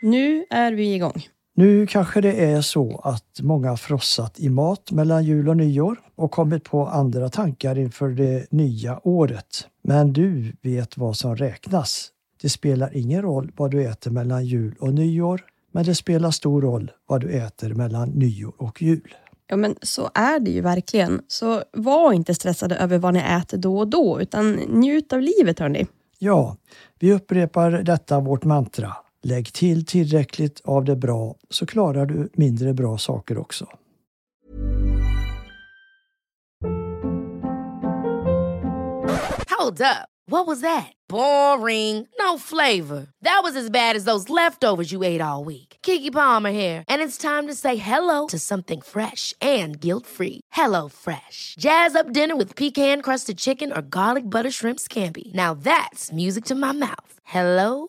Nu är vi igång. Nu kanske det är så att många frossat i mat mellan jul och nyår och kommit på andra tankar inför det nya året. Men du vet vad som räknas. Det spelar ingen roll vad du äter mellan jul och nyår, men det spelar stor roll vad du äter mellan nyår och jul. Ja, men så är det ju verkligen. Så var inte stressade över vad ni äter då och då, utan njut av livet hörni. Ja, vi upprepar detta vårt mantra. Lägg till tillräckligt av det bra så klarar du mindre bra saker också. Hold up. What was that? Boring. No flavor. That was as bad as those leftovers you ate all week. Kiki Palmer here, and it's time to say hello to something fresh and guilt-free. Hello Fresh. Jazz up dinner with pecan-crusted chicken or garlic butter shrimp scampi. Now that's music to my mouth. Hello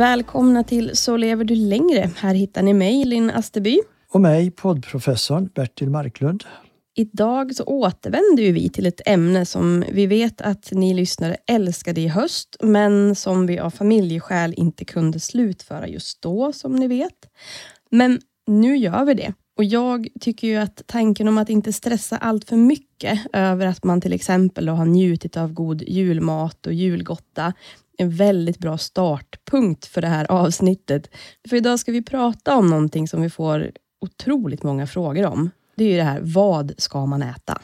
Välkomna till Så lever du längre. Här hittar ni mig, Linn Asterby. Och mig, poddprofessorn Bertil Marklund. Idag så återvänder vi till ett ämne som vi vet att ni lyssnare älskade i höst, men som vi av familjeskäl inte kunde slutföra just då, som ni vet. Men nu gör vi det. Och jag tycker ju att tanken om att inte stressa allt för mycket över att man till exempel har njutit av god julmat och julgotta en väldigt bra startpunkt för det här avsnittet. För idag ska vi prata om någonting som vi får otroligt många frågor om. Det är ju det här, vad ska man äta?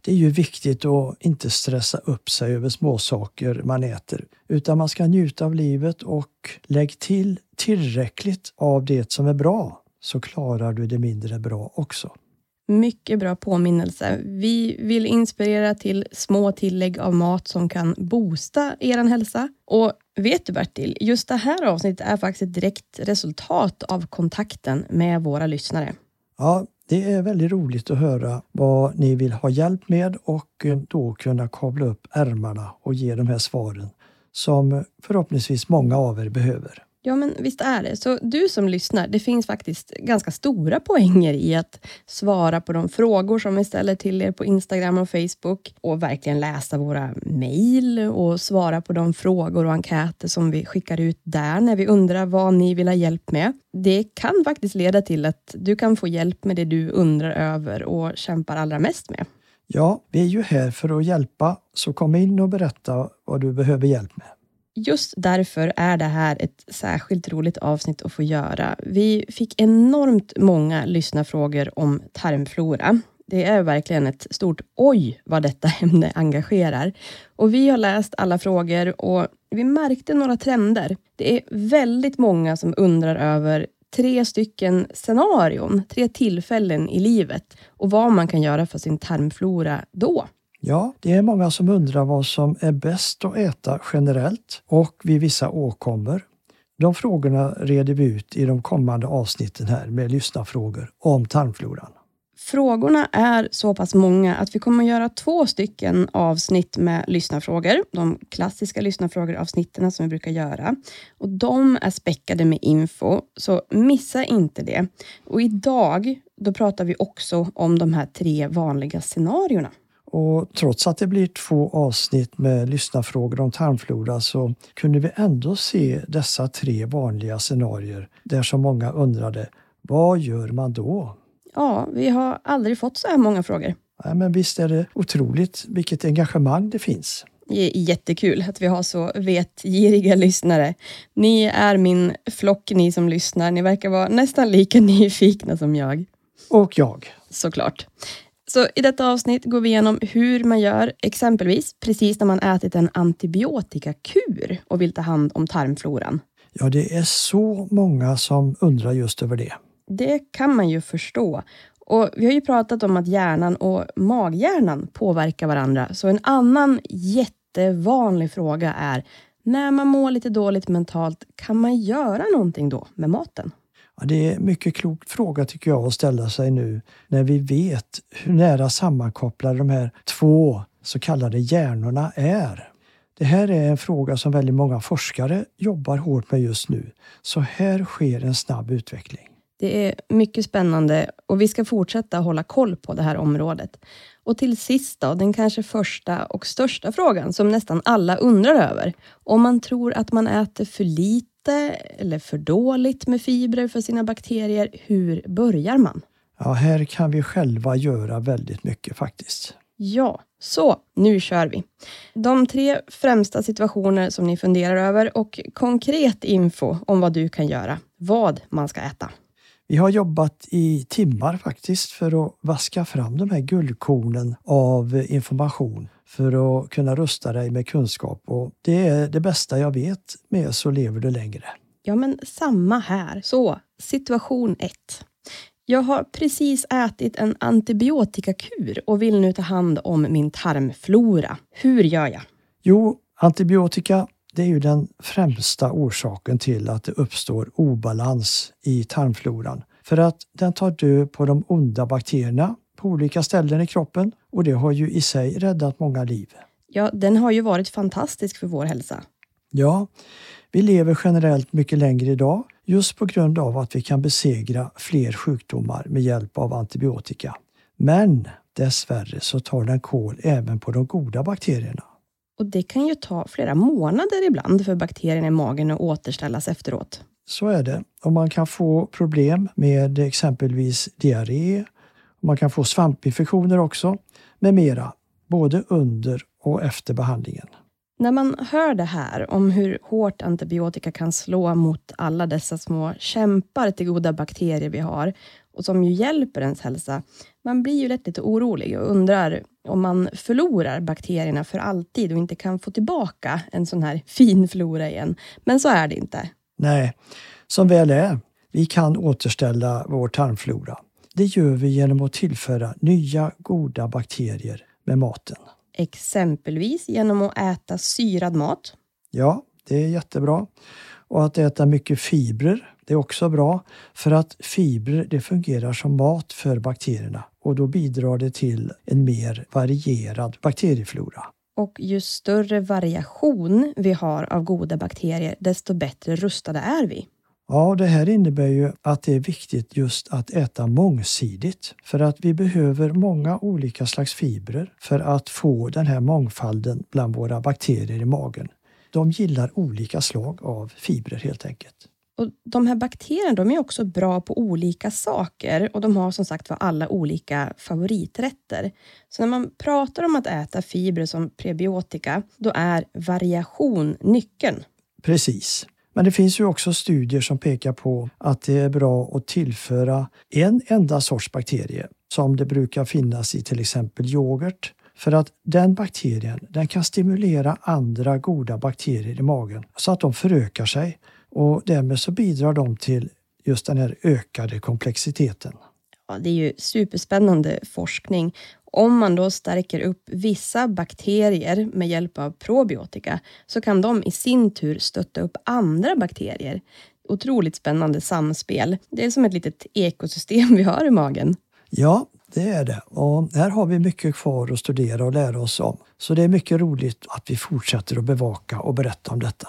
Det är ju viktigt att inte stressa upp sig över småsaker man äter, utan man ska njuta av livet och lägg till tillräckligt av det som är bra, så klarar du det mindre bra också. Mycket bra påminnelse. Vi vill inspirera till små tillägg av mat som kan boosta er hälsa. Och vet du Bertil, just det här avsnittet är faktiskt ett direkt resultat av kontakten med våra lyssnare. Ja, det är väldigt roligt att höra vad ni vill ha hjälp med och då kunna kavla upp ärmarna och ge de här svaren som förhoppningsvis många av er behöver. Ja, men visst är det. Så du som lyssnar, det finns faktiskt ganska stora poänger i att svara på de frågor som vi ställer till er på Instagram och Facebook och verkligen läsa våra mejl och svara på de frågor och enkäter som vi skickar ut där när vi undrar vad ni vill ha hjälp med. Det kan faktiskt leda till att du kan få hjälp med det du undrar över och kämpar allra mest med. Ja, vi är ju här för att hjälpa, så kom in och berätta vad du behöver hjälp med. Just därför är det här ett särskilt roligt avsnitt att få göra. Vi fick enormt många lyssnarfrågor om tarmflora. Det är verkligen ett stort oj vad detta ämne engagerar. Och vi har läst alla frågor och vi märkte några trender. Det är väldigt många som undrar över tre stycken scenarion, tre tillfällen i livet och vad man kan göra för sin tarmflora då. Ja, det är många som undrar vad som är bäst att äta generellt och vid vissa åkommor. De frågorna reder vi ut i de kommande avsnitten här med lyssnarfrågor om tarmfloran. Frågorna är så pass många att vi kommer att göra två stycken avsnitt med lyssnarfrågor. De klassiska lyssnarfrågor-avsnitten som vi brukar göra. Och De är späckade med info, så missa inte det. Och idag då pratar vi också om de här tre vanliga scenarierna. Och trots att det blir två avsnitt med lyssnarfrågor om tarmflora så kunde vi ändå se dessa tre vanliga scenarier där så många undrade vad gör man då? Ja, vi har aldrig fått så här många frågor. Ja, men visst är det otroligt vilket engagemang det finns. Det är jättekul att vi har så vetgiriga lyssnare. Ni är min flock, ni som lyssnar. Ni verkar vara nästan lika nyfikna som jag. Och jag. Såklart. Så i detta avsnitt går vi igenom hur man gör, exempelvis precis när man ätit en antibiotikakur och vill ta hand om tarmfloran. Ja, det är så många som undrar just över det. Det kan man ju förstå. Och Vi har ju pratat om att hjärnan och maghjärnan påverkar varandra. Så en annan jättevanlig fråga är, när man mår lite dåligt mentalt, kan man göra någonting då med maten? Ja, det är en mycket klok fråga tycker jag att ställa sig nu när vi vet hur nära sammankopplade de här två så kallade hjärnorna är. Det här är en fråga som väldigt många forskare jobbar hårt med just nu. Så här sker en snabb utveckling. Det är mycket spännande och vi ska fortsätta hålla koll på det här området. Och till sist då, den kanske första och största frågan som nästan alla undrar över. Om man tror att man äter för lite eller för dåligt med fibrer för sina bakterier, hur börjar man? Ja, här kan vi själva göra väldigt mycket faktiskt. Ja, så nu kör vi. De tre främsta situationer som ni funderar över och konkret info om vad du kan göra, vad man ska äta. Vi har jobbat i timmar faktiskt för att vaska fram de här guldkornen av information för att kunna rusta dig med kunskap och det är det bästa jag vet med Så lever du längre. Ja, men samma här. Så, situation 1. Jag har precis ätit en antibiotikakur och vill nu ta hand om min tarmflora. Hur gör jag? Jo, antibiotika det är ju den främsta orsaken till att det uppstår obalans i tarmfloran. För att den tar död på de onda bakterierna på olika ställen i kroppen och det har ju i sig räddat många liv. Ja, den har ju varit fantastisk för vår hälsa. Ja, vi lever generellt mycket längre idag just på grund av att vi kan besegra fler sjukdomar med hjälp av antibiotika. Men dessvärre så tar den kål även på de goda bakterierna. Och det kan ju ta flera månader ibland för bakterierna i magen att återställas efteråt. Så är det. Och man kan få problem med exempelvis diarré. Man kan få svampinfektioner också, med mera, både under och efter behandlingen. När man hör det här om hur hårt antibiotika kan slå mot alla dessa små kämpar till goda bakterier vi har och som ju hjälper ens hälsa, man blir ju lätt lite orolig och undrar om man förlorar bakterierna för alltid och inte kan få tillbaka en sån här fin flora igen. Men så är det inte. Nej, som väl är. Vi kan återställa vår tarmflora. Det gör vi genom att tillföra nya goda bakterier med maten. Exempelvis genom att äta syrad mat. Ja, det är jättebra. Och att äta mycket fibrer, det är också bra. För att fibrer det fungerar som mat för bakterierna och då bidrar det till en mer varierad bakterieflora. Och ju större variation vi har av goda bakterier, desto bättre rustade är vi. Ja, det här innebär ju att det är viktigt just att äta mångsidigt. För att vi behöver många olika slags fibrer för att få den här mångfalden bland våra bakterier i magen. De gillar olika slag av fibrer helt enkelt. Och De här bakterierna de är också bra på olika saker och de har som sagt var alla olika favoriträtter. Så när man pratar om att äta fibrer som prebiotika, då är variation nyckeln. Precis. Men det finns ju också studier som pekar på att det är bra att tillföra en enda sorts bakterie som det brukar finnas i till exempel yoghurt. För att den bakterien den kan stimulera andra goda bakterier i magen så att de förökar sig och därmed så bidrar de till just den här ökade komplexiteten. Ja, det är ju superspännande forskning. Om man då stärker upp vissa bakterier med hjälp av probiotika så kan de i sin tur stötta upp andra bakterier. Otroligt spännande samspel. Det är som ett litet ekosystem vi har i magen. Ja, det är det. Och här har vi mycket kvar att studera och lära oss om. Så det är mycket roligt att vi fortsätter att bevaka och berätta om detta.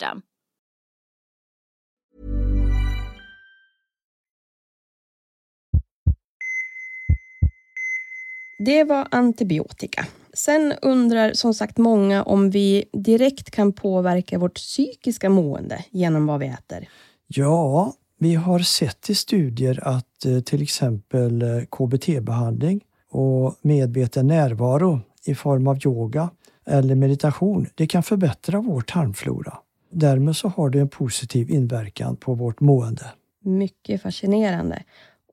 Det var antibiotika. Sen undrar som sagt många om vi direkt kan påverka vårt psykiska mående genom vad vi äter. Ja, vi har sett i studier att eh, till exempel eh, KBT-behandling och medveten närvaro i form av yoga eller meditation, det kan förbättra vår tarmflora. Därmed så har det en positiv inverkan på vårt mående. Mycket fascinerande.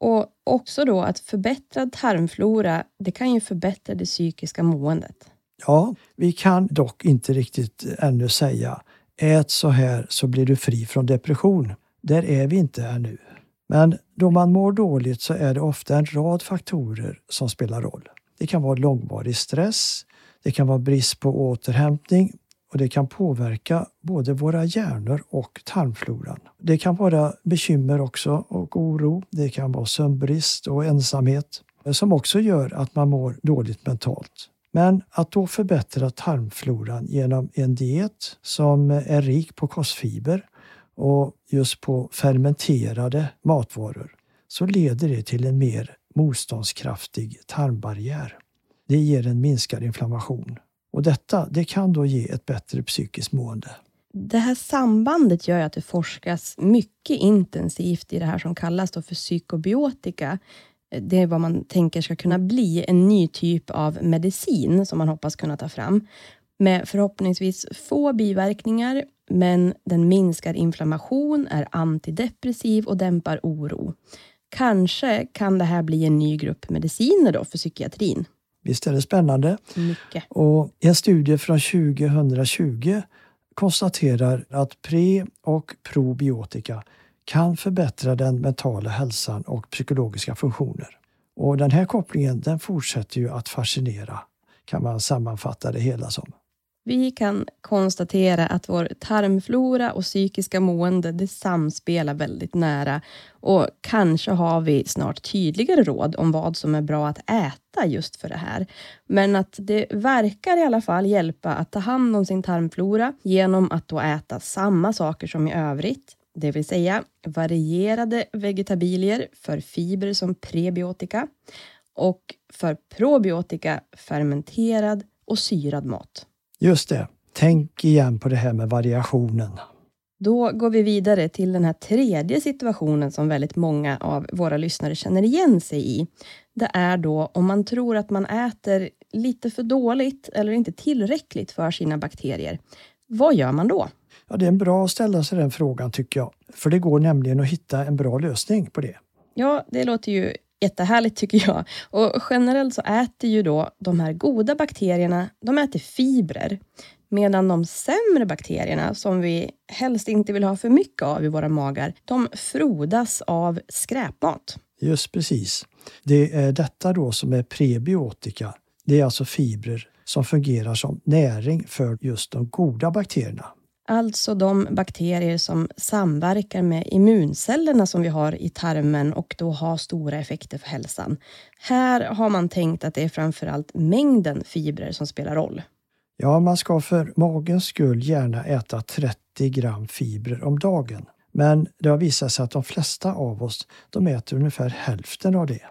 Och också då att förbättrad tarmflora, det kan ju förbättra det psykiska måendet. Ja, vi kan dock inte riktigt ännu säga ät så här så blir du fri från depression. Där är vi inte ännu. Men då man mår dåligt så är det ofta en rad faktorer som spelar roll. Det kan vara långvarig stress, det kan vara brist på återhämtning och det kan påverka både våra hjärnor och tarmfloran. Det kan vara bekymmer också och oro. Det kan vara sömnbrist och ensamhet som också gör att man mår dåligt mentalt. Men att då förbättra tarmfloran genom en diet som är rik på kostfiber och just på fermenterade matvaror så leder det till en mer motståndskraftig tarmbarriär. Det ger en minskad inflammation och detta det kan då ge ett bättre psykiskt mående. Det här sambandet gör att det forskas mycket intensivt i det här som kallas då för psykobiotika. Det är vad man tänker ska kunna bli en ny typ av medicin som man hoppas kunna ta fram. Med förhoppningsvis få biverkningar, men den minskar inflammation, är antidepressiv och dämpar oro. Kanske kan det här bli en ny grupp mediciner då för psykiatrin. Visst är det spännande? Mycket. Och en studie från 2020 konstaterar att pre och probiotika kan förbättra den mentala hälsan och psykologiska funktioner. Och den här kopplingen den fortsätter ju att fascinera, kan man sammanfatta det hela som. Vi kan konstatera att vår tarmflora och psykiska mående det samspelar väldigt nära och kanske har vi snart tydligare råd om vad som är bra att äta just för det här. Men att det verkar i alla fall hjälpa att ta hand om sin tarmflora genom att då äta samma saker som i övrigt, det vill säga varierade vegetabilier för fiber som prebiotika och för probiotika fermenterad och syrad mat. Just det. Tänk igen på det här med variationen. Då går vi vidare till den här tredje situationen som väldigt många av våra lyssnare känner igen sig i. Det är då om man tror att man äter lite för dåligt eller inte tillräckligt för sina bakterier. Vad gör man då? Ja, det är en bra att ställa sig den frågan tycker jag. För det går nämligen att hitta en bra lösning på det. Ja, det låter ju jättehärligt tycker jag. Och generellt så äter ju då de här goda bakterierna, de äter fibrer. Medan de sämre bakterierna, som vi helst inte vill ha för mycket av i våra magar, de frodas av skräpmat. Just precis. Det är detta då som är prebiotika. Det är alltså fibrer som fungerar som näring för just de goda bakterierna. Alltså de bakterier som samverkar med immuncellerna som vi har i tarmen och då har stora effekter för hälsan. Här har man tänkt att det är framförallt mängden fibrer som spelar roll. Ja, man ska för magens skull gärna äta 30 gram fibrer om dagen. Men det har visat sig att de flesta av oss de äter ungefär hälften av det.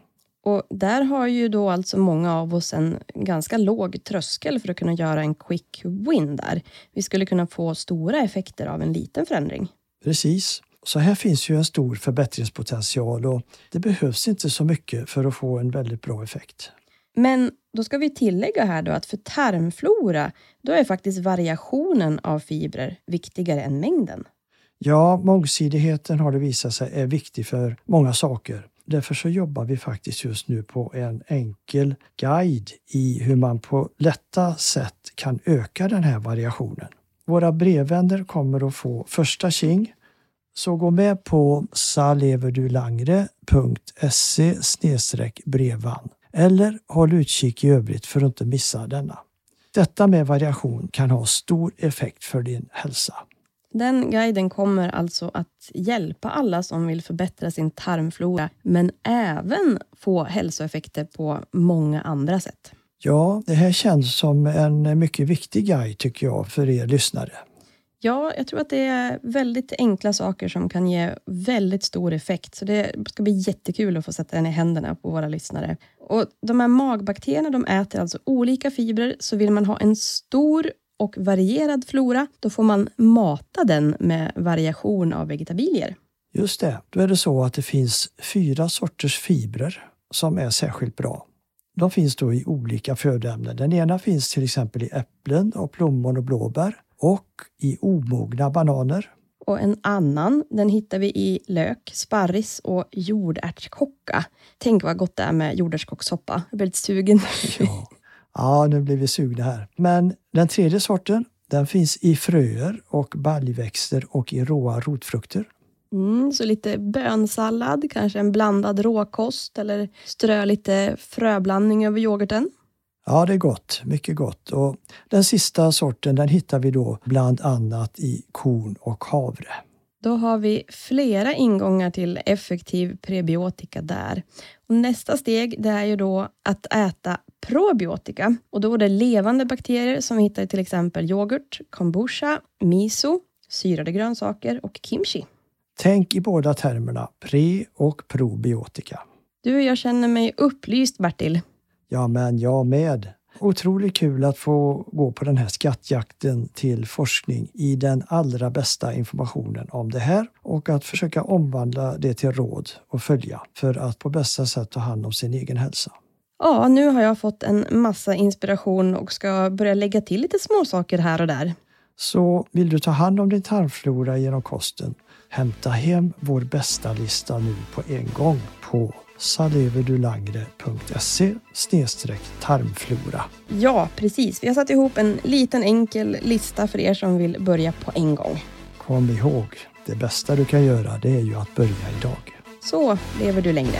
Och där har ju då alltså många av oss en ganska låg tröskel för att kunna göra en quick win där. Vi skulle kunna få stora effekter av en liten förändring. Precis. Så här finns ju en stor förbättringspotential och det behövs inte så mycket för att få en väldigt bra effekt. Men då ska vi tillägga här då att för tarmflora, då är faktiskt variationen av fibrer viktigare än mängden. Ja, mångsidigheten har det visat sig är viktig för många saker. Därför så jobbar vi faktiskt just nu på en enkel guide i hur man på lätta sätt kan öka den här variationen. Våra brevvänner kommer att få första tjing så gå med på saleverdulangre.se brevan eller håll utkik i övrigt för att inte missa denna. Detta med variation kan ha stor effekt för din hälsa. Den guiden kommer alltså att hjälpa alla som vill förbättra sin tarmflora, men även få hälsoeffekter på många andra sätt. Ja, det här känns som en mycket viktig guide tycker jag för er lyssnare. Ja, jag tror att det är väldigt enkla saker som kan ge väldigt stor effekt. Så det ska bli jättekul att få sätta den i händerna på våra lyssnare. Och De här magbakterierna de äter alltså olika fibrer, så vill man ha en stor och varierad flora, då får man mata den med variation av vegetabilier. Just det, då är det så att det finns fyra sorters fibrer som är särskilt bra. De finns då i olika födoämnen. Den ena finns till exempel i äpplen och plommon och blåbär och i omogna bananer. Och en annan, den hittar vi i lök, sparris och jordärtskocka. Tänk vad gott det är med jordärtskockssoppa. Jag blir lite sugen. Ja. ja, nu blir vi sugna här. Men den tredje sorten, den finns i fröer och baljväxter och i råa rotfrukter. Mm, så lite bönsallad, kanske en blandad råkost eller strö lite fröblandning över yoghurten. Ja, det är gott. Mycket gott. Och den sista sorten den hittar vi då bland annat i korn och havre. Då har vi flera ingångar till effektiv prebiotika där. Och nästa steg det är ju då att äta probiotika. Och då är det levande bakterier som vi hittar i till exempel yoghurt, kombucha, miso, syrade grönsaker och kimchi. Tänk i båda termerna pre och probiotika. Du, jag känner mig upplyst Bertil. Ja, men jag med. Otroligt kul att få gå på den här skattjakten till forskning i den allra bästa informationen om det här och att försöka omvandla det till råd och följa för att på bästa sätt ta hand om sin egen hälsa. Ja, nu har jag fått en massa inspiration och ska börja lägga till lite småsaker här och där. Så vill du ta hand om din tarmflora genom kosten, hämta hem vår bästa lista nu på en gång på saleverdulangre.se tarmflora. Ja, precis. Vi har satt ihop en liten enkel lista för er som vill börja på en gång. Kom ihåg, det bästa du kan göra det är ju att börja idag. Så lever du längre.